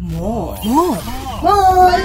More. More. More.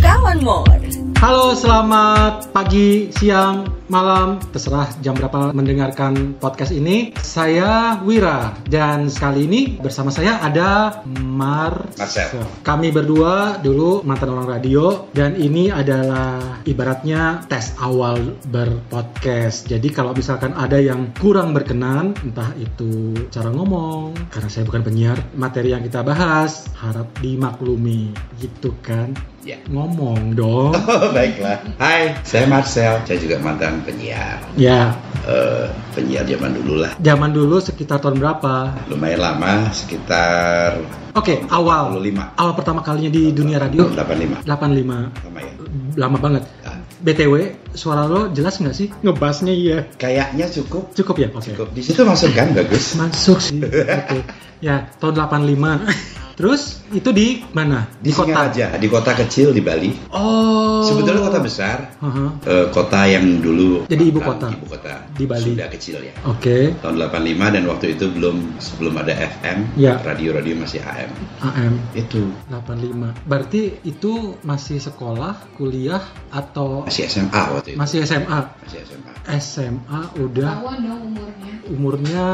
Kawan More. Halo, selamat pagi, siang, malam, terserah jam berapa mendengarkan podcast ini. Saya Wira dan sekali ini bersama saya ada Mar. Marcel. Kami berdua dulu mantan orang radio dan ini adalah ibaratnya tes awal berpodcast. Jadi kalau misalkan ada yang kurang berkenan, entah itu cara ngomong, karena saya bukan penyiar, materi yang kita bahas harap dimaklumi, gitu kan? Ya. Ngomong dong. Oh, baiklah. Hai, saya Marcel. Saya juga mantan penyiar. Ya, Eh, penyiar zaman dulu lah. zaman dulu sekitar tahun berapa? Lumayan lama, sekitar Oke, awal. 85. Awal pertama kalinya di dunia radio 85. 85. Lama ya. Lama banget. Ah, BTW, suara lo jelas nggak sih? Ngebasnya iya. Kayaknya cukup. Cukup ya? Oke. Cukup. Di situ masuk kan bagus. Masuk sih. Oke. Ya, tahun 85. Terus itu di mana? Di, Singaraja, di kota kecil di Bali. Oh. Sebetulnya kota besar. Aha. Eh, kota yang dulu Jadi ibu kota. Ibu kota Di Bali. Sudah kecil ya. Oke. Tahun 85 dan waktu itu belum sebelum ada FM, Ya. radio-radio masih AM. AM Itu 85. Berarti itu masih sekolah, kuliah atau masih SMA waktu itu. masih SMA? Masih SMA. SMA udah dong umurnya. umurnya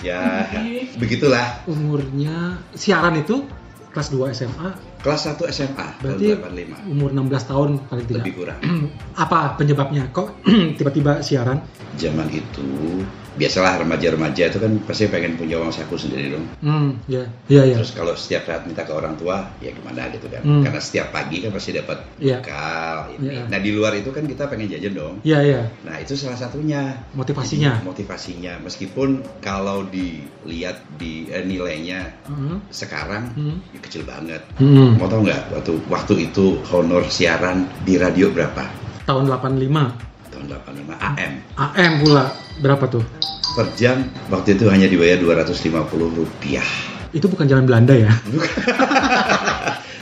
Ya, begitulah. umurnya siaran itu kelas 2 SMA Kelas 1 SMA berarti tahun 85. umur 16 tahun paling tidak Lebih kurang. apa penyebabnya kok tiba-tiba siaran Zaman itu biasalah remaja-remaja itu kan pasti pengen punya uang saku sendiri dong. hmm ya ya ya Terus kalau setiap saat minta ke orang tua, ya gimana gitu kan. Hmm. Karena setiap pagi kan pasti dapat Iya. bekal ini. Iya. Nah, di luar itu kan kita pengen jajan dong. ya ya Nah, itu salah satunya. motivasinya Jadi, motivasinya meskipun kalau dilihat di eh, nilainya Hmm. sekarang Hmm. ya kecil banget. Hmm. Mau tau nggak waktu waktu itu honor siaran di radio berapa? tahun 85 Tahun 85 AM. AM pula berapa tuh Per jam waktu itu hanya dibayar 250 rupiah. itu bukan jalan Belanda ya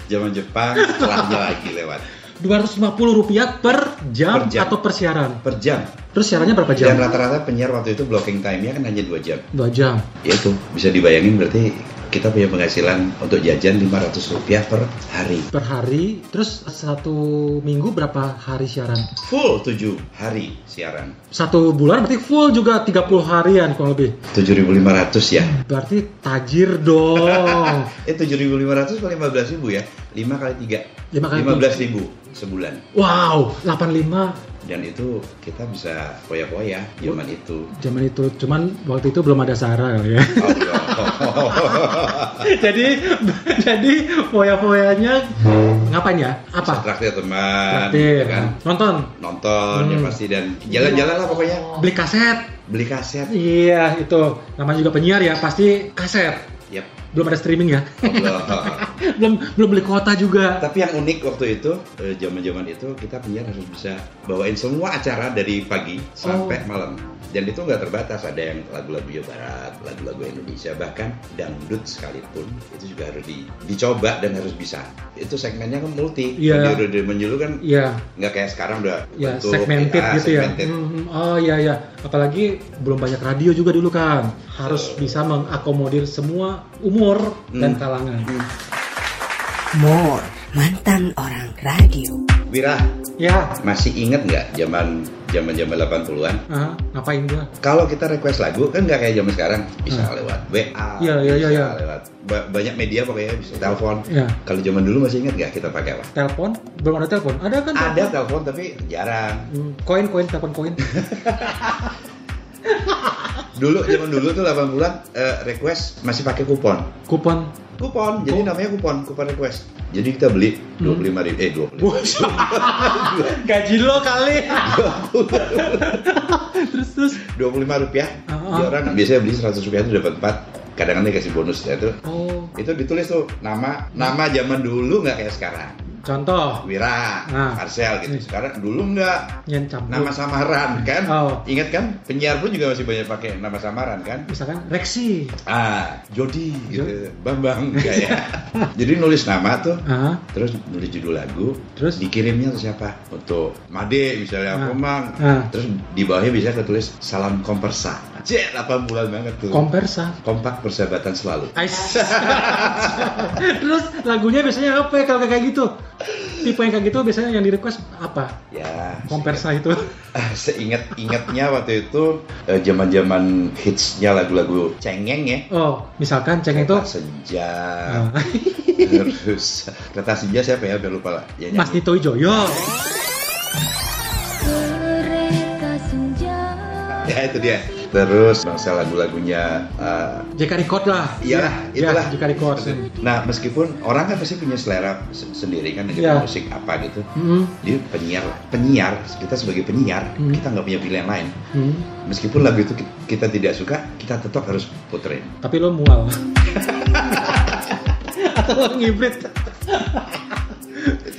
Zaman Jepang setelahnya lagi lewat 250 rupiah per jam, Per jam. atau per siaran per jam. terus siarannya berapa Dan jam rata-rata penyiar waktu itu blocking time-nya kan hanya 2 jam. dua jam Ya itu bisa dibayangin berarti kita punya penghasilan untuk jajan 500 rupiah per hari. per hari terus satu minggu berapa hari siaran Full 7 hari siaran. satu bulan berarti full juga 30 harian kurang lebih 7.500 ya. berarti tajir dong Eh 7.500 atau 15.000 ya? 5 kali 3. Lima kali 15.000 sebulan. wow 85 Dan itu kita bisa foya-foya zaman itu. zaman itu cuman waktu itu belum ada Sarah kali ya Allah. jadi jadi foya-foyanya ngapain ya apa Traktir teman, Traktir. ya kan? nonton Nonton ya Hmm. pasti dan jalan-jalan lah pokoknya. beli kaset Beli kaset. iya itu namanya juga penyiar ya pasti kaset Yap. Belum ada streaming ya belum belum beli kuota juga Tapi yang unik waktu itu, eh, zaman-zaman itu kita penyiar harus bisa bawain semua acara dari pagi sampai Oh. malam. Dan itu nggak terbatas, ada yang lagu-lagu Jawa Barat, lagu-lagu Indonesia, bahkan dangdut sekalipun itu juga harus di- dicoba dan harus bisa. Itu segmennya kan multi. Iya. Radio Radio Menjulu kan iya nggak kayak sekarang udah ya bentuk, segmented gitu ya segmented. Hmm, hmm. oh iya iya apalagi belum banyak radio juga dulu kan harus Betul. bisa mengakomodir semua umur dan Hmm. kalangan More. Mantan orang radio. Wira, ya masih inget nggak zaman zaman zaman 80-an? ah, ngapain gua Kalau kita request lagu kan nggak kayak zaman sekarang bisa Hmm. lewat WA, Iya, iya, iya, bisa iya. lewat ba- banyak media pokoknya bisa telepon. ya Kalau zaman dulu masih ingat nggak kita pakai apa? telepon belum ada telepon ada kan Ada telepon tapi jarang. Hmm, koin koin telepon koin Dulu zaman dulu tuh 80-an eh, request masih pakai kupon. kupon Kupon, jadi Oh. namanya kupon, kupon request. Jadi kita beli Hmm. 25 ribu, eh 25 gaji lo kali terus terus 25 rupiah. Ah, Di ah. orang biasanya beli 100 rupiah itu dapat 4 kadang-kadang dikasih bonus ya itu oh itu ditulis tuh nama nama zaman dulu nggak kayak sekarang Contoh, Wira, Nah. Marcel gitu. Hmm. Sekarang dulu enggak yang campur. nama samaran kan? Oh. Ingat kan? Penyiar pun juga masih banyak pakai nama samaran kan? Misalkan Rexi. Ah, Jody gitu. Bambang kayak. Jadi nulis nama tuh Ah, terus nulis judul lagu Terus? dikirimnya ke siapa untuk Made misalnya Ah. aku mang Ah. terus di bawahnya bisa ketulis salam kompersa cek 8 bulan banget tuh Kompersa. kompak persahabatan selalu. Terus lagunya biasanya apa ya kalau kayak gitu? Tipe yang kayak gitu biasanya yang di request apa? ya Kompersa itu. seingat ingatnya waktu itu eh, zaman-zaman hitsnya lagu-lagu cengeng ya Oh, misalkan ceng itu Kereta senja Ah. terus kereta senja siapa ya udah lupa lah ya, Mas. Tito senja ya itu dia terus bangsa lagu-lagunya eh, JK Record lah. Iyalah, Ya, itulah. JK Record. Nah, meskipun orang kan pasti punya selera se- sendiri kan dengan Iya. musik apa gitu. Hmm, Dia penyiar, penyiar kita sebagai penyiar Hmm. kita nggak punya pilihan lain. hmm. Meskipun lagu itu ki- kita tidak suka, kita tetap harus puterin. Tapi lo mual. Atau lo ngibrit.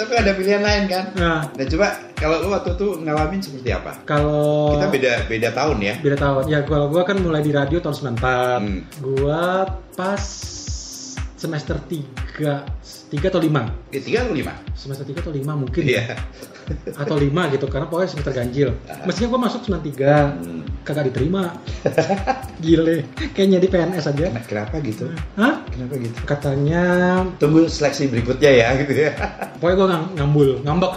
Tapi ada pilihan lain kan. Nah, Nah coba kalau lu waktu itu ngalamin seperti apa? kalau Kita beda beda tahun ya. beda tahun. Ya, gua gua kan mulai di radio tahun 94. Hmm. Gua pas semester 3 3 atau 5 Eh, tiga atau lima? semester 3 atau 5 mungkin Iya. atau 5 gitu karena pokoknya semester ganjil mestinya gua masuk 93 Hmm. kagak diterima gile kayaknya di PNS aja Nah, kenapa gitu? Hah? Kenapa gitu? katanya Tunggu seleksi berikutnya ya gitu ya. pokoknya gue ngambul ngambek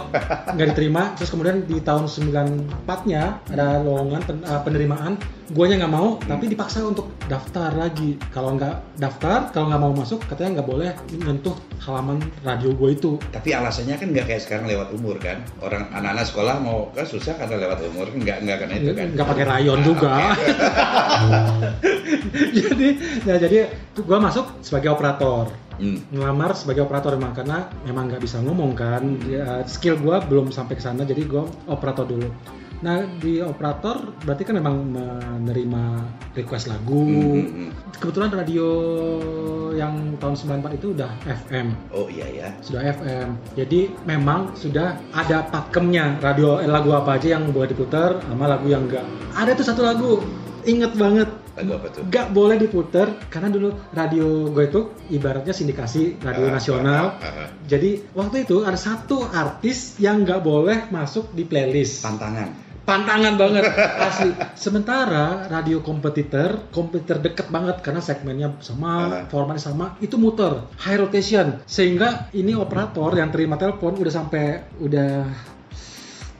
nggak diterima terus kemudian di tahun 94 nya ada lowongan pen- uh, penerimaan guanya nggak mau tapi dipaksa untuk daftar lagi kalau nggak daftar kalau nggak mau masuk katanya nggak boleh menyentuh halaman radio gue itu Tapi alasannya kan nggak kayak sekarang lewat umur kan. Orang anak-anak sekolah mau kan susah karena lewat umur kan nggak nggak karena itu kan. nggak pakai rayon Ah, juga oke. jadi ya jadi gue masuk sebagai operator Hmm. ngelamar sebagai operator memang karena memang nggak bisa ngomong kan Ya, skill gue belum sampai ke sana jadi gue operator dulu nah di operator berarti kan memang menerima request lagu Hmm, hmm, hmm. kebetulan radio yang tahun 94 itu udah FM Oh iya ya. sudah FM jadi memang sudah ada pakemnya radio eh, lagu apa aja yang boleh diputar sama lagu yang enggak ada tuh satu lagu inget banget Lagu apa tuh? nggak boleh diputer karena dulu radio gue itu ibaratnya sindikasi radio Ah, nasional ah, ah, ah. jadi waktu itu ada satu artis yang nggak boleh masuk di playlist Tantangan. Pantangan banget asli sementara radio kompetitor kompetitor deket banget karena segmennya sama Ah. formatnya sama itu muter high rotation sehingga ini operator yang terima telepon udah sampai udah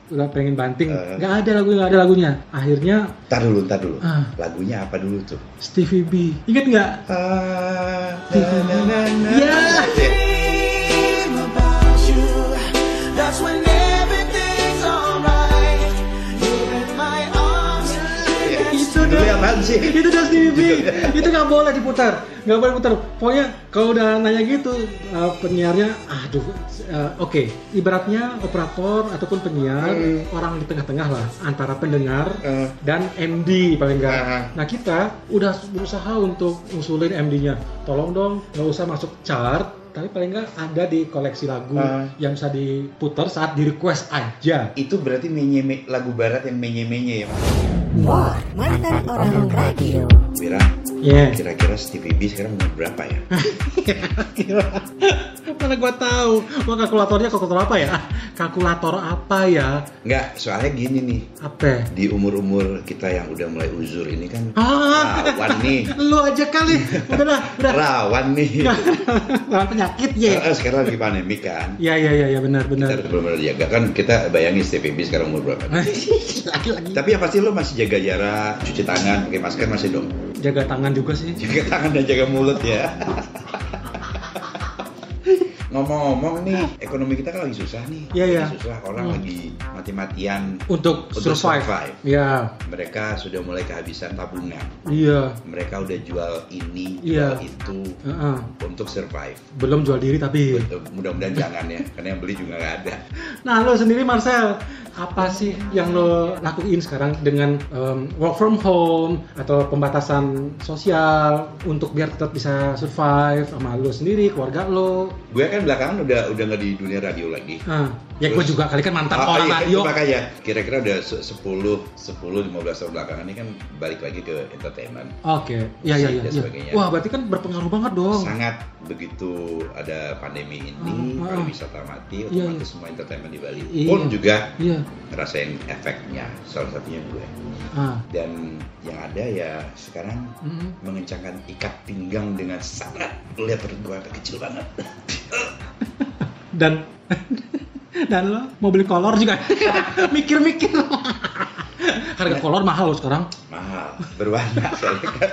udah pengen banting Ah. nggak ada lagu nggak ada lagunya akhirnya Ntar dulu, ntar dulu. Ah. Lagunya apa dulu tuh? Stevie B inget nggak Ah, Stevie B. na, na, na. Ya. dream apaan sih? itu dah Stevie B itu nggak boleh diputar nggak boleh putar pokoknya kalau udah nanya gitu uh, penyiarnya aduh uh, oke ibaratnya operator ataupun penyiar orang di tengah-tengah lah antara pendengar Eh. dan MD paling enggak Ah. nah kita udah berusaha untuk ngusulin MD-nya tolong dong nggak usah masuk chart tapi paling nggak ada di koleksi lagu Ah. yang bisa diputar saat di request aja Itu berarti menye me- lagu barat yang menye-menye ya? Mantan orang radio. Wira, yeah kira-kira Stevie B sekarang umur berapa ya? Mana gua tahu. Wah kalkulatornya kalkulator apa ya? Kalkulator apa ya? Enggak, soalnya gini nih. Apa? Di umur-umur kita yang udah mulai uzur ini kan Ah, rawan nih. lu aja kali. Udah dah, udah. Rawan nih. Lawan penyakit ya. Sekarang lagi pandemi kan. Iya iya iya ya, benar benar. Kita belum jaga kan kita bayangin Stevie B sekarang umur berapa. Lagi-lagi Tapi yang pasti lo masih jaga jarak, cuci tangan, pakai masker masih dong. jaga tangan juga sih. Jaga tangan dan jaga mulut ya. Ngomong-ngomong nih, ekonomi kita kan lagi susah nih. Iya, iya. Lagi susah, orang Hmm. lagi mati-matian. Untuk, Untuk survive. survive. Iya. Mereka sudah mulai kehabisan tabungan. Iya. Mereka udah jual ini, jual itu. Heeh. Pun untuk survive. Belum jual diri tapi. Mudah-mudahan jangan ya, karena yang beli juga nggak ada. Nah, lo sendiri Marcel, apa sih yang lo lakuin sekarang dengan em, work from home atau pembatasan sosial untuk biar tetap bisa survive sama lo sendiri, keluarga lo? Gue kan belakangan udah udah nggak di dunia radio lagi. Nah, ya gue juga kali kan mantan Oh, orang iya, radio. makanya kira-kira udah se- 10 10 15 tahun belakangan ini kan balik lagi ke entertainment. Oke, iya iya iya. Dan iya. sebagainya. Wah, berarti kan berpengaruh banget dong. Sangat begitu ada pandemi ini, Ah, ah. pariwisata mati, Iya, otomatis iya. semua entertainment di Bali. Iya. Pun juga Iya. ngerasain efeknya, salah satunya gue. Ah. Dan yang ada ya sekarang mm. mengencangkan ikat pinggang dengan sangat lihat perut gue kecil banget. Dan dan lo mau beli kolor juga mikir-mikir. Harga kolor mahal lo sekarang. Mahal, berwarna soalnya kan.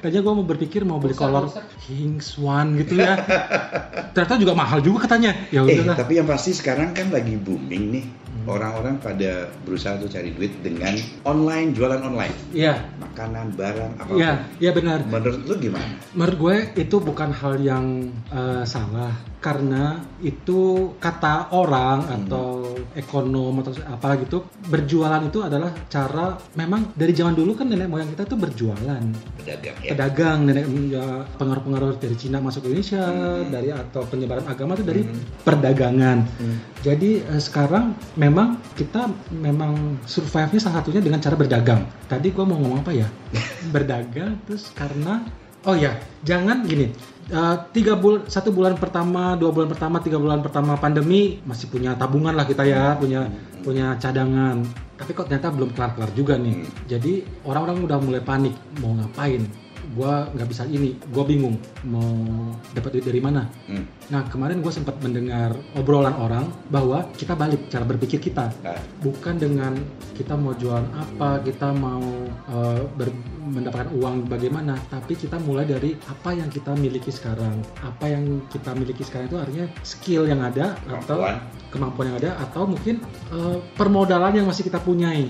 Kayaknya gue mau berpikir mau beli kolor Kings One gitu ya. Ternyata juga mahal juga katanya. Ya Eh, udahlah. tapi yang pasti sekarang kan lagi booming nih. Orang-orang pada berusaha untuk cari duit dengan online, jualan online. Iya, Makanan, barang, apa iya, iya benar. Menurut lu gimana? Menurut gue itu bukan hal yang eh, salah karena itu kata orang Hmm. atau ekonom atau apa gitu berjualan itu adalah cara memang dari zaman dulu kan nenek moyang kita tuh berjualan Pedagang ya. pedagang nenek ya, pengaruh-pengaruh dari Cina masuk ke Indonesia Hmm. dari atau penyebaran agama itu dari Hmm. perdagangan Hmm. jadi eh, sekarang memang kita memang survive-nya salah satunya dengan cara berdagang. Tadi gua mau ngomong apa ya? berdagang terus karena oh ya jangan gini. Eh, tiga bulan satu bulan pertama dua bulan pertama tiga bulan pertama pandemi masih punya tabungan lah kita ya punya punya cadangan tapi kok ternyata belum kelar kelar juga nih Hmm. jadi orang-orang udah mulai panik mau ngapain gua nggak bisa ini gua bingung mau dapat duit dari mana. Hmm. Nah kemarin gue sempat mendengar obrolan orang bahwa kita balik cara berpikir kita. Nah, bukan dengan kita mau jualan apa kita mau eh, ber- mendapatkan uang bagaimana tapi kita mulai dari apa yang kita miliki sekarang. Apa yang kita miliki sekarang itu artinya skill yang ada atau kemampuan. kemampuan yang ada atau mungkin eh, permodalan yang masih kita punyai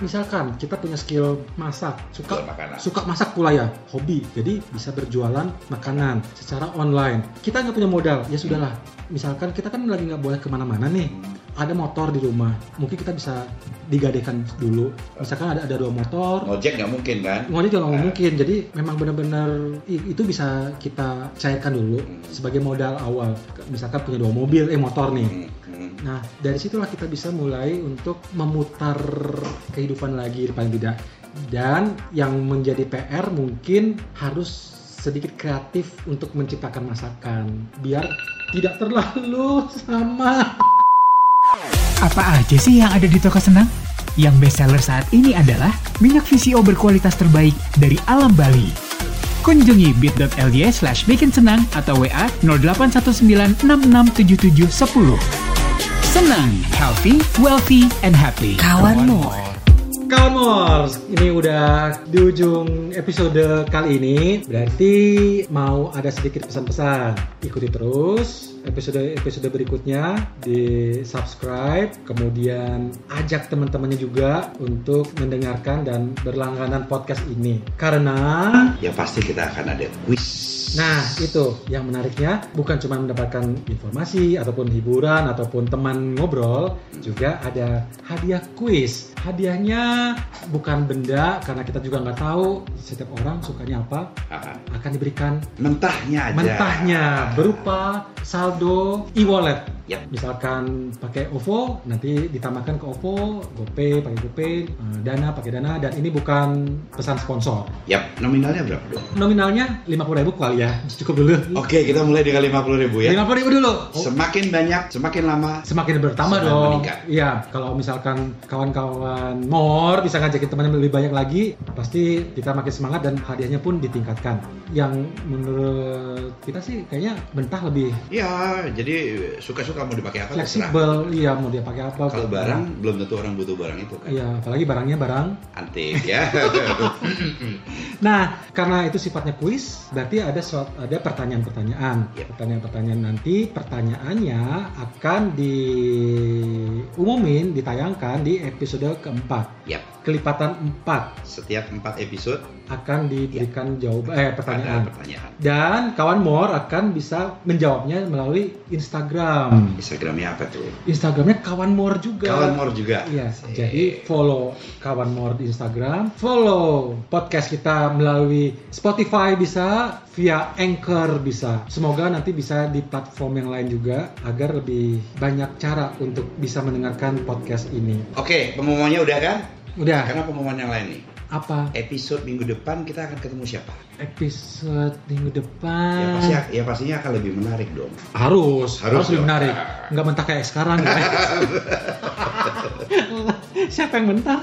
misalkan kita punya skill masak suka makanan. suka masak pula ya hobi. Jadi bisa berjualan makanan secara online. Kita nggak punya modal. Ya sudahlah. Misalkan kita kan lagi nggak boleh ke mana-mana nih. Ada motor di rumah. Mungkin kita bisa digadekan dulu. Misalkan ada ada dua motor. Ngojek nggak mungkin kan? ngomongnya juga nggak Ah. mungkin. Jadi memang benar-benar itu bisa kita cairkan dulu Hmm. sebagai modal awal. Misalkan punya dua mobil eh motor nih. Hmm, hmm. Nah, dari situlah kita bisa mulai untuk memutar kehidupan lagi paling tidak. Dan yang menjadi PR mungkin harus sedikit kreatif untuk menciptakan masakan biar tidak terlalu sama. Apa aja sih yang ada di toko senang? Yang best seller saat ini adalah minyak VCO berkualitas terbaik dari alam Bali. Kunjungi bit.ly slash bikin senang atau WA 0819667710. Senang, healthy, wealthy, and happy. Kawan More. Kawan Mors, ini udah di ujung episode kali ini. Berarti mau ada sedikit pesan-pesan. Ikuti terus episode-episode berikutnya di subscribe, kemudian ajak teman-temannya juga untuk mendengarkan dan berlangganan podcast ini. Karena Yang pasti kita akan ada quiz. Nah, itu yang menariknya bukan cuma mendapatkan informasi ataupun hiburan ataupun teman ngobrol, juga ada hadiah kuis. Hadiahnya bukan benda karena kita juga nggak tahu setiap orang sukanya apa akan diberikan mentahnya aja. mentahnya berupa saldo e-wallet. Yap. Misalkan pakai OVO, nanti ditambahkan ke OVO, GoPay pakai GoPay, eh, Dana pakai Dana dan ini bukan pesan sponsor. Yap, nominalnya berapa dong? Nominalnya 50.000 kali ya, cukup dulu. Oke, kita mulai dengan 50 ribu ya. 50.000 dulu. Semakin banyak, semakin lama. semakin bertambah Semakin dong. meningkat. Iya, kalau misalkan kawan-kawan more bisa ngajakin temannya lebih banyak lagi, pasti kita makin semangat dan hadiahnya pun ditingkatkan. Yang menurut kita sih kayaknya mentah lebih Ya, Jadi suka-suka mau dipakai apa. Fleksibel, iya mau dia pakai apa. Kalau barang belum tentu orang butuh barang itu kan. Iya, apalagi barangnya barang. Antik ya. Nah, karena itu sifatnya kuis, berarti ada suat- ada pertanyaan-pertanyaan. Yep. Pertanyaan-pertanyaan nanti pertanyaannya akan diumumin, ditayangkan di episode keempat. Yap. Kelipatan 4 Setiap empat episode akan diberikan jawaban eh ada pertanyaan. pertanyaan. Dan kawan More akan bisa menjawabnya melalui Instagram. Instagramnya apa tuh? Instagramnya kawan More juga. Kawan Mor juga. Iya, Asik. jadi follow kawan More di Instagram, follow podcast kita melalui Spotify bisa, via Anchor bisa. Semoga nanti bisa di platform yang lain juga agar lebih banyak cara untuk bisa mendengarkan podcast ini. Oke, pengumumannya udah kan? Udah, Karena pengumuman yang lain nih. Apa Episode minggu depan kita akan ketemu siapa? episode minggu Ya depan? pasti ya pastinya akan lebih menarik dong. Harus, Harus harus, lebih menarik. Nggak mentah kayak sekarang ya. Siapa yang mentah?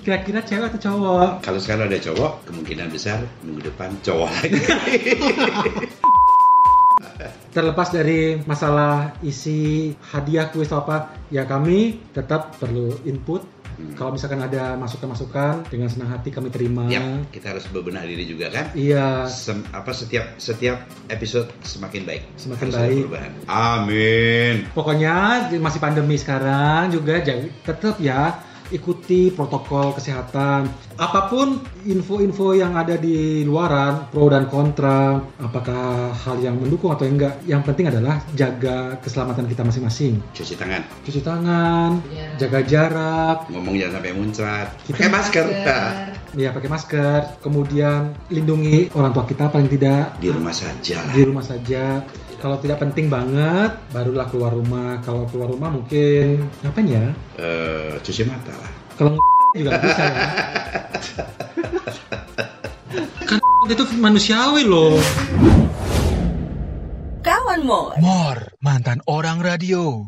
Kira-kira cewek atau cowok? Kalau sekarang ada cowok, kemungkinan besar minggu depan cowok lagi. Terlepas dari masalah isi hadiah kuis apa, ya kami tetap perlu input. Hmm. Kalau misalkan ada masukan-masukan, dengan senang hati kami terima. ya, kita harus bebenah diri juga kan. Iya, Sem- apa setiap setiap episode semakin baik. Semakin Harus baik. perubahan. Amin. pokoknya masih pandemi sekarang juga jadi tetap ya ikuti protokol kesehatan. Apa pun info-info yang ada di luaran, pro dan kontra, apakah hal yang mendukung atau enggak, yang penting adalah jaga keselamatan kita masing-masing. Cuci tangan, Cuci tangan, jaga jarak, ngomong jangan sampai muncrat, Kita- pakai masker. ya pakai masker, kemudian lindungi orang tua kita paling tidak Di rumah saja. di rumah saja. Kalau tidak penting banget, barulah keluar rumah. Kalau keluar rumah mungkin ngapain ya? Eh, cuci mata lah. Kalau juga bisa ya. kan itu manusiawi loh. Kawan More. More, mantan orang radio.